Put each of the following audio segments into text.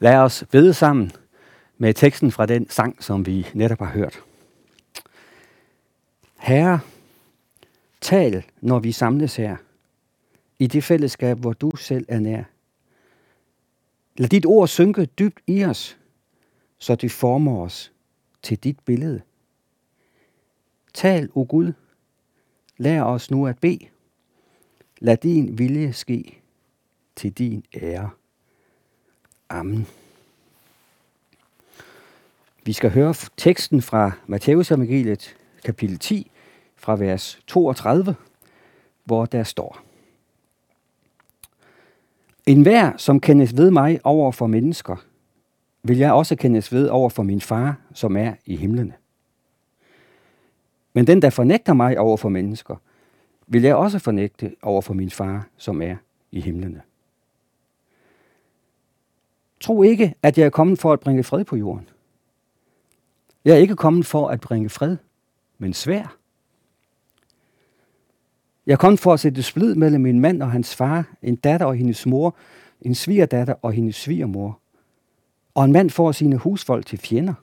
Lad os bede sammen med teksten fra den sang, som vi netop har hørt. Herre, tal, når vi samles her, i det fællesskab, hvor du selv er nær. Lad dit ord synke dybt i os, så det former os til dit billede. Tal, o Gud, lær os nu at bede. Lad din vilje ske til din ære. Amen. Vi skal høre teksten fra Matteus evangeliet, kapitel 10, fra vers 32, hvor der står. En hver, som kendes ved mig over for mennesker, vil jeg også kendes ved over for min far, som er i himlene. Men den, der fornægter mig over for mennesker, vil jeg også fornægte over for min far, som er i himlene. Tro ikke, at jeg er kommet for at bringe fred på jorden. Jeg er ikke kommet for at bringe fred, men svær. Jeg er kommet for at sætte splid mellem en mand og hans far, en datter og hendes mor, en svigerdatter og hendes svigermor, og en mand får sine husfolk til fjender.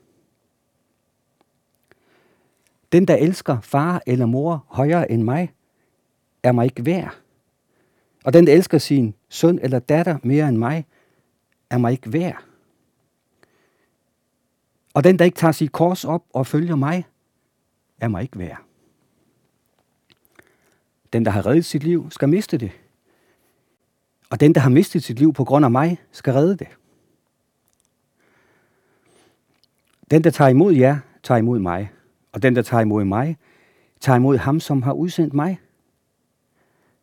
Den, der elsker far eller mor højere end mig, er mig ikke værd. Og den, der elsker sin søn eller datter mere end mig, er mig ikke værd. Og den, der ikke tager sit kors op og følger mig, er mig ikke værd. Den, der har reddet sit liv, skal miste det. Og den, der har mistet sit liv på grund af mig, skal redde det. Den, der tager imod jer, tager imod mig. Og den, der tager imod mig, tager imod ham, som har udsendt mig.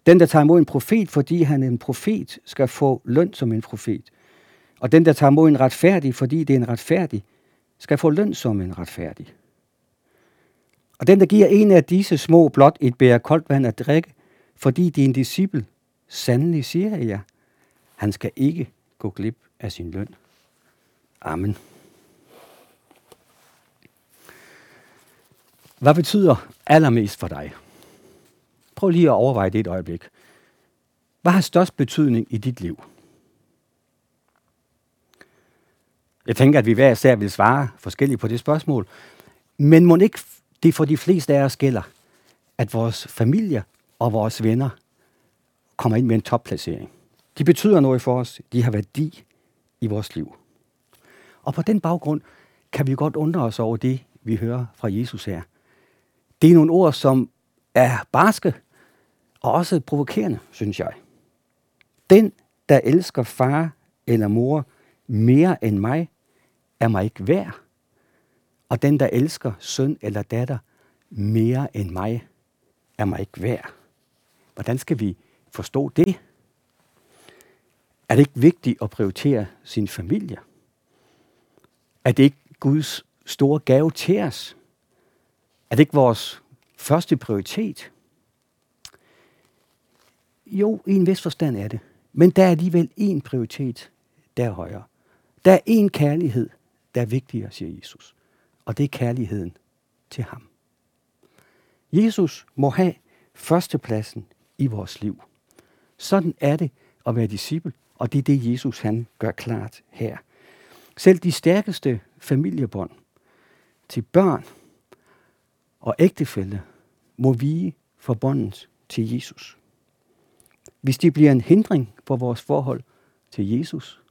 Den, der tager imod en profet, fordi han er en profet, skal få løn som en profet. Og den, der tager mod en retfærdig, fordi det er en retfærdig, skal få løn som en retfærdig. Og den, der giver en af disse små blot et bære koldt vand at drikke, fordi det er en disciple, sandelig siger jeg, han skal ikke gå glip af sin løn. Amen. Hvad betyder allermest for dig? Prøv lige at overveje det et øjeblik. Hvad har størst betydning i dit liv? Jeg tænker, at vi hver især vil svare forskelligt på det spørgsmål. Men må ikke det for de fleste af os gælder, at vores familie og vores venner kommer ind med en topplacering. De betyder noget for os. De har værdi i vores liv. Og på den baggrund kan vi godt undre os over det, vi hører fra Jesus her. Det er nogle ord, som er barske og også provokerende, synes jeg. Den, der elsker far eller mor mere end mig, er mig ikke værd. Og den, der elsker søn eller datter mere end mig, er mig ikke værd. Hvordan skal vi forstå det? Er det ikke vigtigt at prioritere sin familie? Er det ikke Guds store gave til os? Er det ikke vores første prioritet? Jo, i en vis forstand er det. Men der er alligevel en prioritet, der er højere. Der er en kærlighed, der er vigtigere, siger Jesus. Og det er kærligheden til ham. Jesus må have førstepladsen i vores liv. Sådan er det at være disciple, og det er det, Jesus han gør klart her. Selv de stærkeste familiebånd til børn og ægtefælle må vige for båndet til Jesus. Hvis de bliver en hindring for vores forhold til Jesus,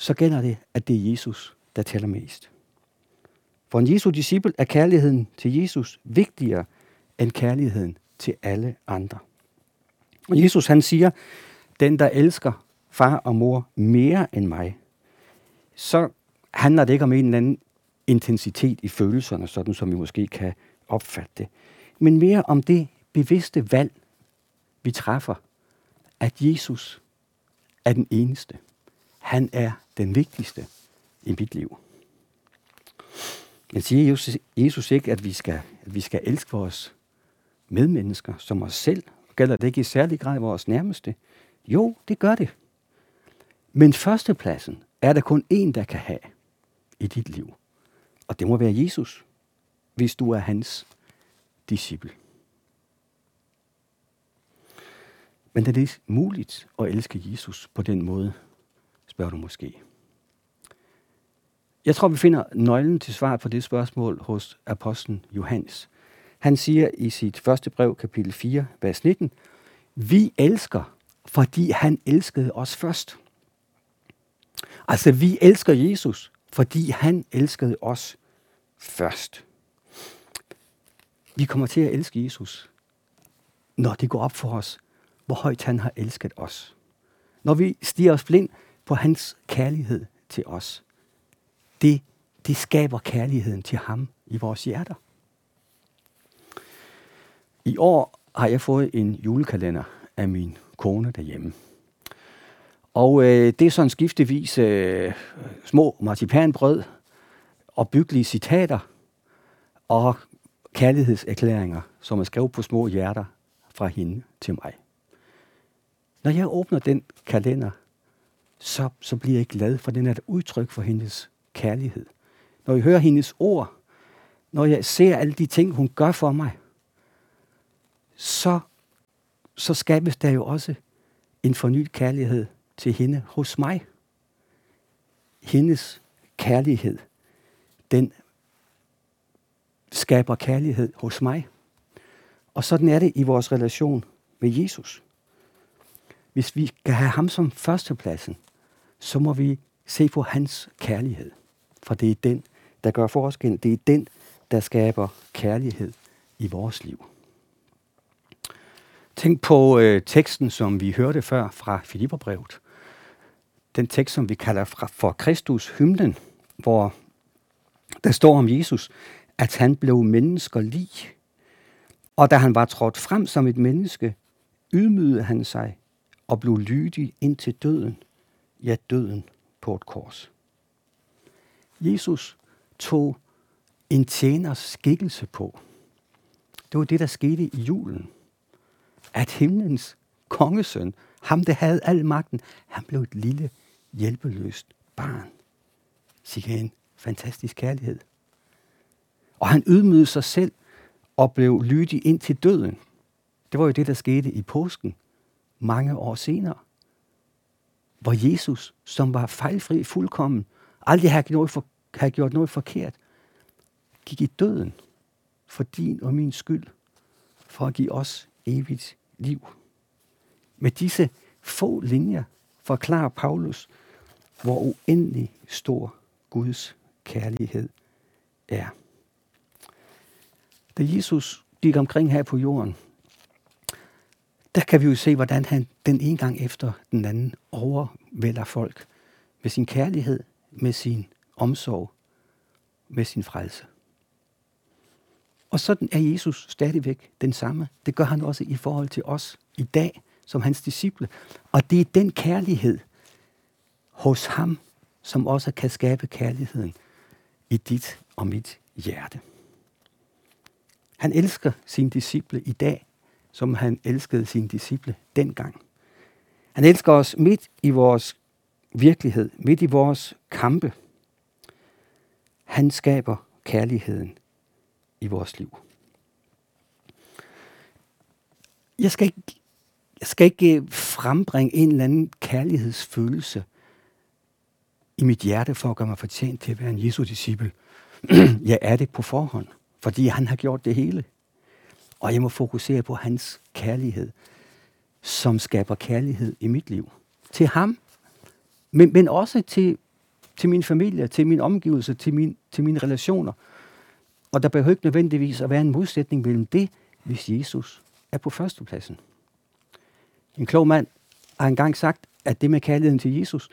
så gælder det, at det er Jesus, der tæller mest. For en Jesu disciple er kærligheden til Jesus vigtigere end kærligheden til alle andre. Og Jesus han siger, den der elsker far og mor mere end mig, så handler det ikke om en eller anden intensitet i følelserne, sådan som vi måske kan opfatte det, men mere om det bevidste valg, vi træffer, at Jesus er den eneste. Han er den vigtigste i mit liv. Men siger Jesus, Jesus ikke, at vi, skal, at vi skal elske vores medmennesker som os selv? Gælder det ikke i særlig grad vores nærmeste? Jo, det gør det. Men førstepladsen er der kun én, der kan have i dit liv. Og det må være Jesus, hvis du er hans disciple. Men er det muligt at elske Jesus på den måde, spørger du måske. Jeg tror, vi finder nøglen til svar på det spørgsmål hos apostlen Johannes. Han siger i sit første brev, kapitel 4, vers 19, Vi elsker, fordi han elskede os først. Altså, vi elsker Jesus, fordi han elskede os først. Vi kommer til at elske Jesus, når det går op for os, hvor højt han har elsket os. Når vi stiger os blind på hans kærlighed til os. Det, det skaber kærligheden til ham i vores hjerter. I år har jeg fået en julekalender af min kone derhjemme. Og øh, det er sådan skiftevis øh, små marcipanbrød og byggelige citater og kærlighedserklæringer, som er skrevet på små hjerter fra hende til mig. Når jeg åbner den kalender, så, så bliver jeg glad, for den er et udtryk for hendes kærlighed. Når jeg hører hendes ord, når jeg ser alle de ting, hun gør for mig, så, så skabes der jo også en fornyet kærlighed til hende hos mig. Hendes kærlighed, den skaber kærlighed hos mig. Og sådan er det i vores relation med Jesus. Hvis vi kan have ham som førstepladsen, så må vi se på hans kærlighed. For det er den, der gør forskel. Det er den, der skaber kærlighed i vores liv. Tænk på øh, teksten, som vi hørte før fra Filipperbrevet. Den tekst, som vi kalder for Kristus hymnen, hvor der står om Jesus, at han blev mennesker lig. Og da han var trådt frem som et menneske, ydmygede han sig og blev lydig ind til døden, ja døden på et kors. Jesus tog en tjeners skikkelse på. Det var det, der skete i julen at himlens kongesøn, ham der havde al magten, han blev et lille, hjælpeløst barn. Sikke en fantastisk kærlighed. Og han ydmygede sig selv og blev lydig ind til døden. Det var jo det, der skete i påsken mange år senere. Hvor Jesus, som var fejlfri fuldkommen, aldrig have gjort for, have gjort noget forkert, gik i døden for din og min skyld, for at give os evigt liv. Med disse få linjer forklarer Paulus, hvor uendelig stor Guds kærlighed er. Da Jesus gik omkring her på jorden, der kan vi jo se, hvordan han den ene gang efter den anden overvælder folk med sin kærlighed, med sin omsorg, med sin frelse. Og sådan er Jesus stadigvæk den samme. Det gør han også i forhold til os i dag som hans disciple. Og det er den kærlighed hos ham, som også kan skabe kærligheden i dit og mit hjerte. Han elsker sine disciple i dag, som han elskede sine disciple dengang. Han elsker os midt i vores virkelighed, midt i vores kampe. Han skaber kærligheden i vores liv. Jeg skal ikke, jeg skal ikke øh, frembringe en eller anden kærlighedsfølelse i mit hjerte for at gøre mig fortjent til at være en Jesu disciple. jeg er det på forhånd, fordi han har gjort det hele. Og jeg må fokusere på hans kærlighed, som skaber kærlighed i mit liv. Til ham, men, men også til, til min familie, til min omgivelse, til, min, til mine relationer. Og der behøver ikke nødvendigvis at være en modsætning mellem det, hvis Jesus er på førstepladsen. En klog mand har engang sagt, at det med kærligheden til Jesus,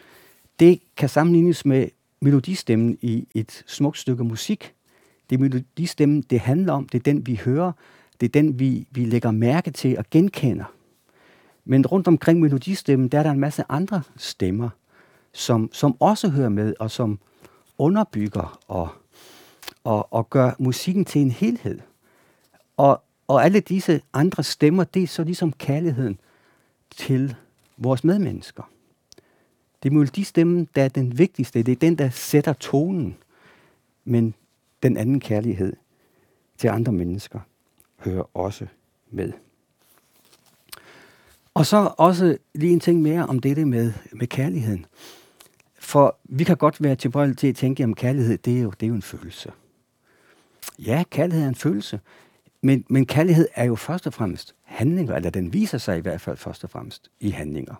det kan sammenlignes med melodistemmen i et smukt stykke musik. Det er melodistemmen, det handler om, det er den, vi hører, det er den, vi, vi lægger mærke til og genkender. Men rundt omkring melodistemmen, der er der en masse andre stemmer, som, som også hører med, og som underbygger og og, og gør musikken til en helhed. Og, og alle disse andre stemmer, det er så ligesom kærligheden til vores medmennesker. Det er melodistemmen, der er den vigtigste. Det er den, der sætter tonen. Men den anden kærlighed til andre mennesker hører også med. Og så også lige en ting mere om dette med, med kærligheden. For vi kan godt være tilbøjelige til at tænke, at kærlighed, det er, jo, det er jo en følelse. Ja, kærlighed er en følelse. Men, men kærlighed er jo først og fremmest handlinger, eller den viser sig i hvert fald først og fremmest i handlinger.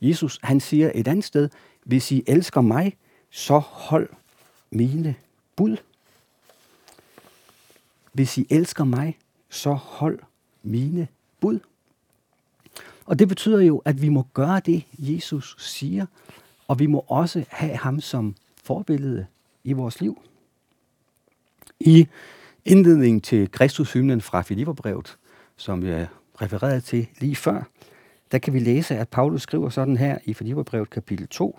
Jesus, han siger et andet sted, hvis I elsker mig, så hold mine bud. Hvis I elsker mig, så hold mine bud. Og det betyder jo, at vi må gøre det, Jesus siger, og vi må også have ham som forbillede i vores liv. I indledningen til Kristushymnen fra Filipperbrevet, som jeg refererede til lige før, der kan vi læse, at Paulus skriver sådan her i Filipperbrevet kapitel 2.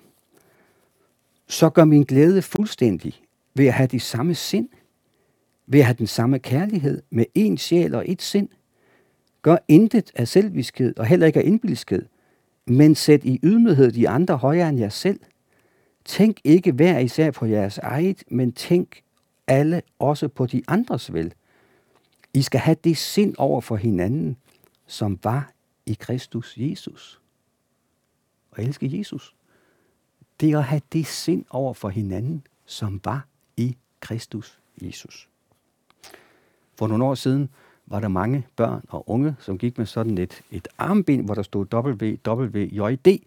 Så gør min glæde fuldstændig ved at have de samme sind, ved at have den samme kærlighed med én sjæl og ét sind. Gør intet af selvviskhed og heller ikke af indbilskhed, men sæt i ydmyghed de andre højere end jer selv. Tænk ikke hver især på jeres eget, men tænk alle også på de andres vel. I skal have det sind over for hinanden, som var i Kristus Jesus. Og elske Jesus. Det er at have det sind over for hinanden, som var i Kristus Jesus. For nogle år siden var der mange børn og unge, som gik med sådan et, et armbind, hvor der stod WWJD,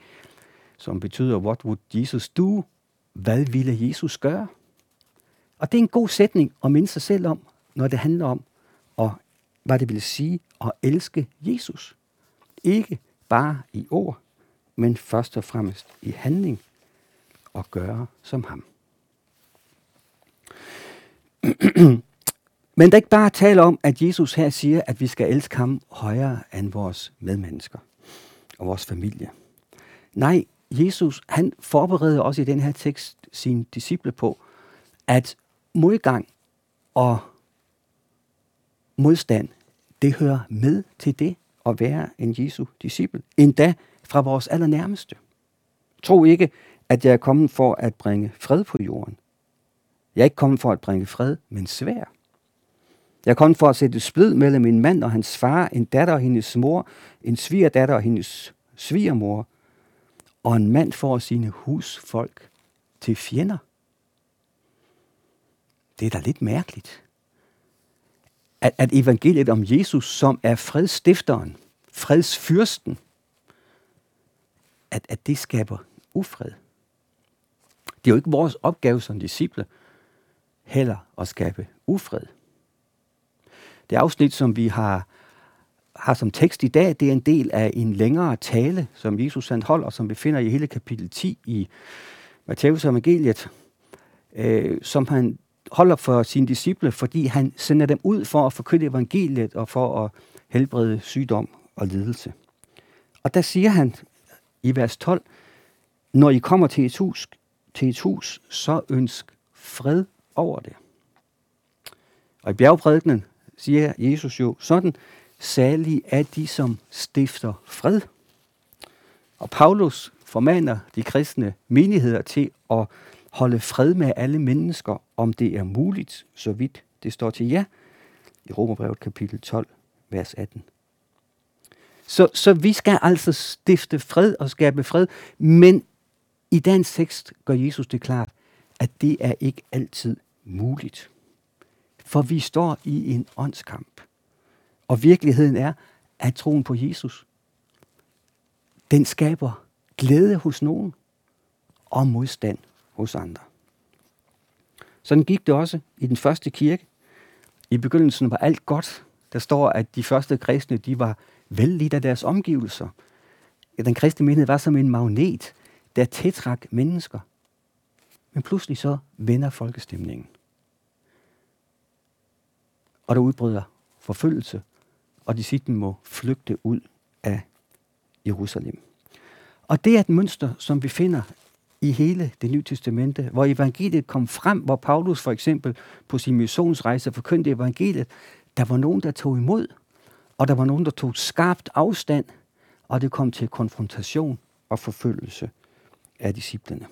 som betyder, what would Jesus do? Hvad ville Jesus gøre? Og det er en god sætning at minde sig selv om, når det handler om, og hvad det vil sige at elske Jesus. Ikke bare i ord, men først og fremmest i handling og gøre som ham. Men der er ikke bare tale om, at Jesus her siger, at vi skal elske ham højere end vores medmennesker og vores familie. Nej, Jesus han forbereder også i den her tekst sine disciple på, at modgang og modstand, det hører med til det at være en Jesu disciple. Endda fra vores allernærmeste. Tro ikke, at jeg er kommet for at bringe fred på jorden. Jeg er ikke kommet for at bringe fred, men svær. Jeg kom for at sætte splid mellem min mand og hans far, en datter og hendes mor, en svigerdatter og hendes svigermor, og en mand får sine husfolk til fjender. Det er da lidt mærkeligt, at, at evangeliet om Jesus, som er fredsstifteren, fredsfyrsten, at, at det skaber ufred. Det er jo ikke vores opgave som disciple heller at skabe ufred. Det afsnit, som vi har, har som tekst i dag, det er en del af en længere tale, som Jesus han holder, som vi finder i hele kapitel 10 i Matthæus evangeliet, øh, som han holder for sine disciple, fordi han sender dem ud for at forkynde evangeliet og for at helbrede sygdom og lidelse. Og der siger han i vers 12, når I kommer til et hus, til et hus så ønsk fred over det. Og i bjergprædikenen siger Jesus jo sådan, særlig er de, som stifter fred. Og Paulus formaner de kristne menigheder til at holde fred med alle mennesker, om det er muligt, så vidt det står til jer, i Romerbrevet kapitel 12, vers 18. Så, så vi skal altså stifte fred og skabe fred, men i dagens tekst gør Jesus det klart, at det er ikke altid muligt. For vi står i en åndskamp. Og virkeligheden er, at troen på Jesus, den skaber glæde hos nogen og modstand hos andre. Sådan gik det også i den første kirke. I begyndelsen var alt godt. Der står, at de første kristne de var vældig af deres omgivelser. Den kristne menighed var som en magnet, der tiltrak mennesker. Men pludselig så vender folkestemningen. Og der udbryder forfølgelse, og disciplen må flygte ud af Jerusalem. Og det er et mønster, som vi finder i hele det nye testamente, hvor evangeliet kom frem, hvor Paulus for eksempel på sin missionsrejse forkyndte evangeliet, der var nogen, der tog imod, og der var nogen, der tog skarpt afstand, og det kom til konfrontation og forfølgelse af disciplene.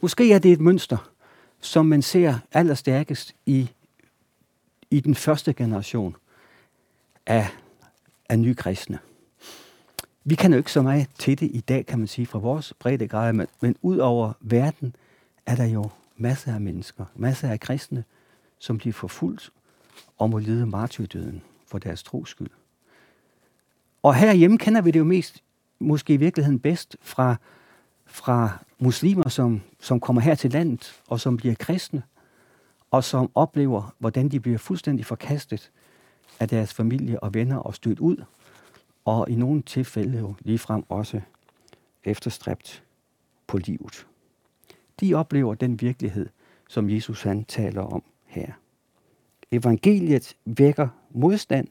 Måske er det et mønster, som man ser allerstærkest i, i den første generation af, af nye kristne. Vi kan jo ikke så meget til det i dag, kan man sige, fra vores breddegrad, men, men ud over verden er der jo masser af mennesker, masser af kristne, som bliver forfulgt og må lide martyrdøden for deres tros skyld. Og herhjemme kender vi det jo mest, måske i virkeligheden bedst, fra, fra muslimer, som, som kommer her til landet og som bliver kristne, og som oplever, hvordan de bliver fuldstændig forkastet af deres familie og venner og stødt ud, og i nogle tilfælde jo ligefrem også efterstræbt på livet. De oplever den virkelighed, som Jesus han taler om her. Evangeliet vækker modstand,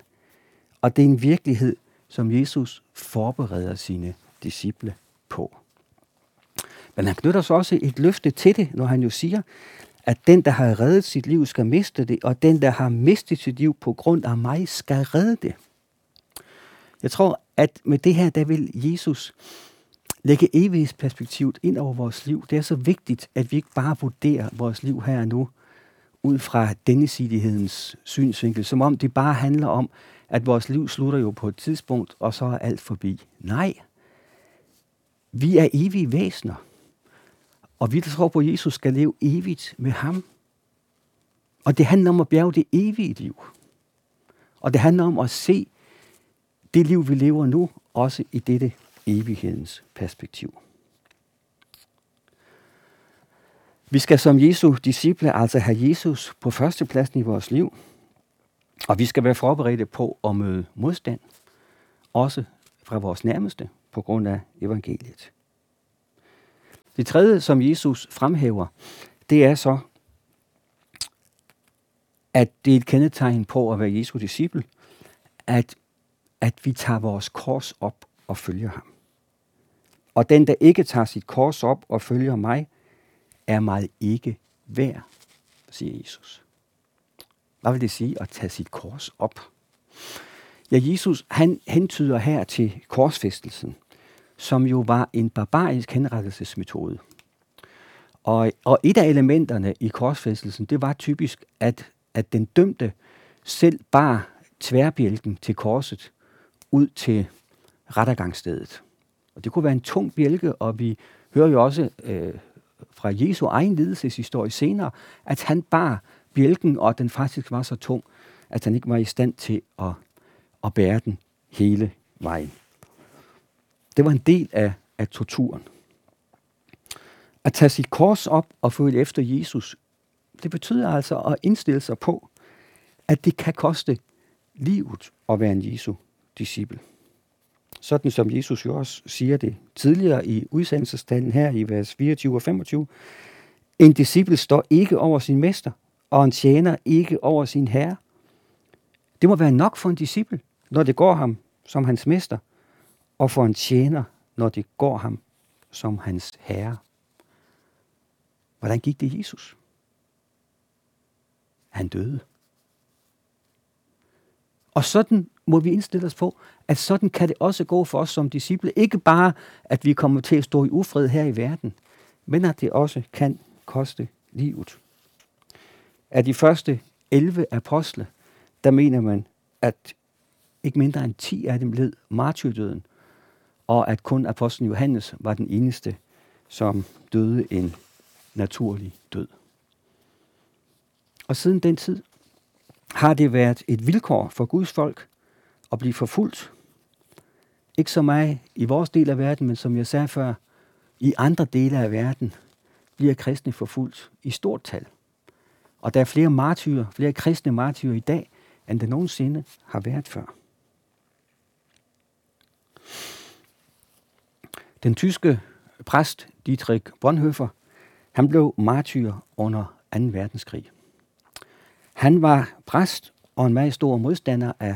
og det er en virkelighed, som Jesus forbereder sine disciple på. Men han knytter så også et løfte til det, når han jo siger, at den, der har reddet sit liv, skal miste det, og den, der har mistet sit liv på grund af mig, skal redde det. Jeg tror, at med det her, der vil Jesus lægge evighedsperspektivet ind over vores liv. Det er så vigtigt, at vi ikke bare vurderer vores liv her og nu ud fra denne sidighedens synsvinkel, som om det bare handler om, at vores liv slutter jo på et tidspunkt, og så er alt forbi. Nej, vi er evige væsener. Og vi, der tror på, Jesus skal leve evigt med ham. Og det handler om at bjerge det evige liv. Og det handler om at se det liv, vi lever nu, også i dette evighedens perspektiv. Vi skal som Jesu disciple altså have Jesus på førstepladsen i vores liv, og vi skal være forberedte på at møde modstand, også fra vores nærmeste, på grund af evangeliet. Det tredje, som Jesus fremhæver, det er så, at det er et kendetegn på at være Jesu disciple, at, at vi tager vores kors op og følger ham. Og den, der ikke tager sit kors op og følger mig, er mig ikke værd, siger Jesus. Hvad vil det sige at tage sit kors op? Ja, Jesus han hentyder her til korsfæstelsen, som jo var en barbarisk henrettelsesmetode. Og, og et af elementerne i korsfæstelsen, det var typisk, at, at den dømte selv bar tværbjælken til korset ud til rettergangsstedet. Og det kunne være en tung bjælke, og vi hører jo også øh, fra Jesu egen lidelseshistorie senere, at han bar bjælken, og den faktisk var så tung, at han ikke var i stand til at, at bære den hele vejen. Det var en del af, af torturen. At tage sit kors op og følge efter Jesus, det betyder altså at indstille sig på, at det kan koste livet at være en Jesu disciple. Sådan som Jesus jo også siger det tidligere i udsendelsestanden her i vers 24 og 25. En disciple står ikke over sin mester, og en tjener ikke over sin herre. Det må være nok for en disciple, når det går ham som hans mester, og for en tjener, når de går ham som hans herre. Hvordan gik det Jesus? Han døde. Og sådan må vi indstille os på, at sådan kan det også gå for os som disciple. Ikke bare, at vi kommer til at stå i ufred her i verden, men at det også kan koste livet. Af de første 11 apostle, der mener man, at ikke mindre end 10 af dem led martyrdøden, og at kun apostlen Johannes var den eneste, som døde en naturlig død. Og siden den tid har det været et vilkår for Guds folk at blive forfulgt. Ikke så meget i vores del af verden, men som jeg sagde før, i andre dele af verden bliver kristne forfulgt i stort tal. Og der er flere martyrer, flere kristne martyrer i dag, end der nogensinde har været før. Den tyske præst Dietrich Bonhoeffer, han blev martyr under 2. verdenskrig. Han var præst og en meget stor modstander af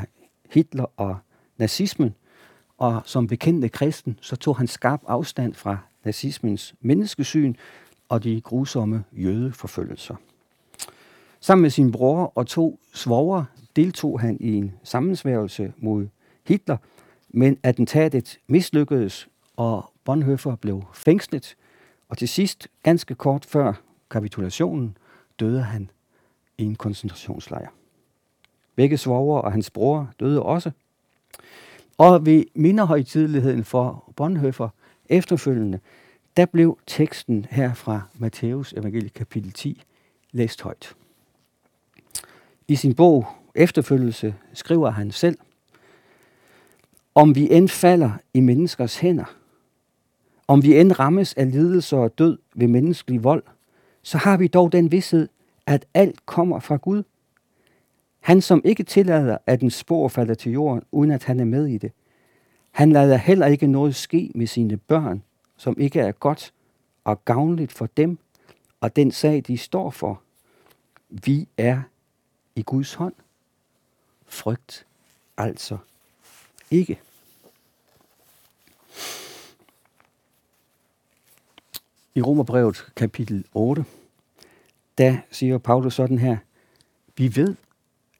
Hitler og nazismen, og som bekendte kristen, så tog han skarp afstand fra nazismens menneskesyn og de grusomme jødeforfølgelser. Sammen med sin bror og to svoger deltog han i en sammensværgelse mod Hitler, men attentatet mislykkedes, og Bonhoeffer blev fængslet, og til sidst, ganske kort før kapitulationen, døde han i en koncentrationslejr. Begge svoger og hans bror døde også. Og ved minderhøjtideligheden for Bonhoeffer efterfølgende, der blev teksten her fra Matthæus evangelie kapitel 10 læst højt. I sin bog Efterfølgelse skriver han selv, om vi end falder i menneskers hænder, om vi end rammes af lidelse og død ved menneskelig vold, så har vi dog den vidshed, at alt kommer fra Gud. Han, som ikke tillader, at en spor falder til jorden, uden at han er med i det. Han lader heller ikke noget ske med sine børn, som ikke er godt og gavnligt for dem og den sag, de står for. Vi er i Guds hånd. Frygt altså ikke. I Romerbrevet kapitel 8, der siger Paulus sådan her, vi ved,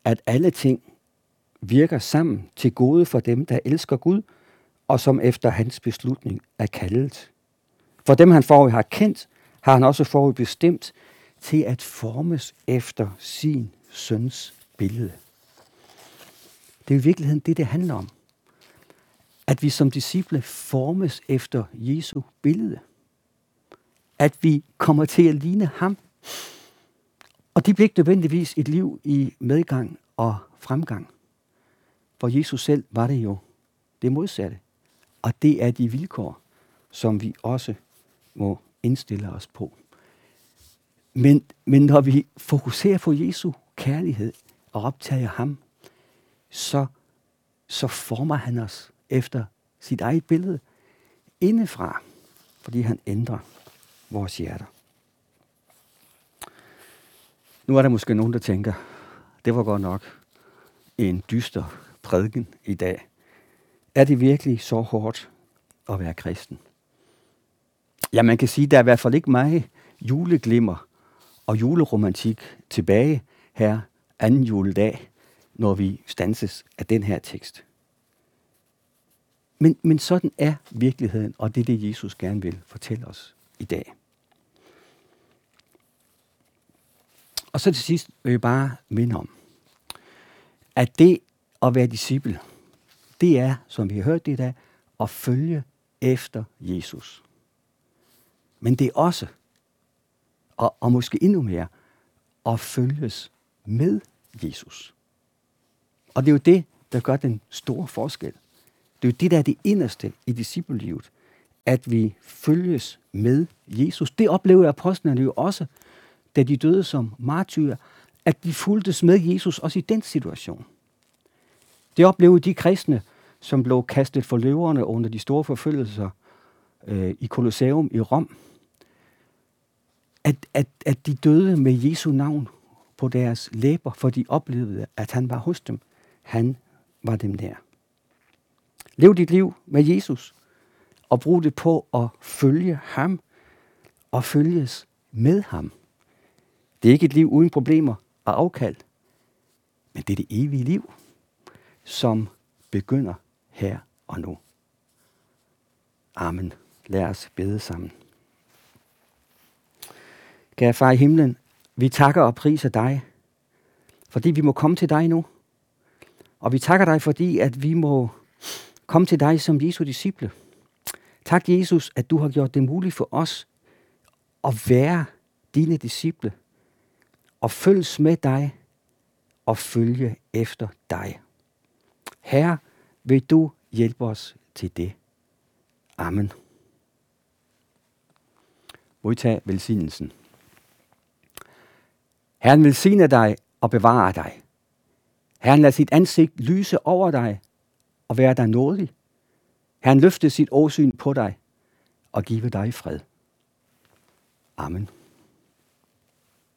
at alle ting virker sammen til gode for dem, der elsker Gud, og som efter hans beslutning er kaldet. For dem, han forud har kendt, har han også forud bestemt til at formes efter sin søns billede. Det er i virkeligheden det, det handler om. At vi som disciple formes efter Jesu billede. At vi kommer til at ligne ham. Og det bliver ikke nødvendigvis et liv i medgang og fremgang. For Jesus selv var det jo det modsatte. Og det er de vilkår, som vi også må indstille os på. Men, men når vi fokuserer på Jesu kærlighed og optager ham, så, så former han os efter sit eget billede indefra, fordi han ændrer vores hjerter. Nu er der måske nogen, der tænker, det var godt nok en dyster prædiken i dag. Er det virkelig så hårdt at være kristen? Ja, man kan sige, at der er i hvert fald ikke meget juleglimmer og juleromantik tilbage her anden juledag, når vi stanses af den her tekst. Men, men sådan er virkeligheden, og det er det, Jesus gerne vil fortælle os i dag. Og så til sidst vil jeg bare minde om, at det at være disciple, det er, som vi har hørt det i dag, at følge efter Jesus. Men det er også, og, og måske endnu mere, at følges med Jesus. Og det er jo det, der gør den store forskel. Det er jo det, der er det inderste i disciplelivet, at vi følges med Jesus. Det oplevede apostlene jo også, da de døde som martyrer, at de fuldtes med Jesus også i den situation. Det oplevede de kristne, som blev kastet for løverne under de store forfølgelser øh, i Colosseum i Rom. At, at, at de døde med Jesu navn på deres læber, for de oplevede, at han var hos dem. Han var dem der. Lev dit liv med Jesus, og brug det på at følge ham og følges med ham. Det er ikke et liv uden problemer og afkald, men det er det evige liv, som begynder her og nu. Amen. Lad os bede sammen. Kære far i himlen, vi takker og priser dig, fordi vi må komme til dig nu. Og vi takker dig, fordi at vi må komme til dig som Jesu disciple. Tak, Jesus, at du har gjort det muligt for os at være dine disciple og følges med dig og følge efter dig. Herre, vil du hjælpe os til det. Amen. Modtag velsignelsen. Herren velsigne dig og bevare dig. Herren lader sit ansigt lyse over dig og være dig nådig. Herren løfte sit åsyn på dig og give dig fred. Amen.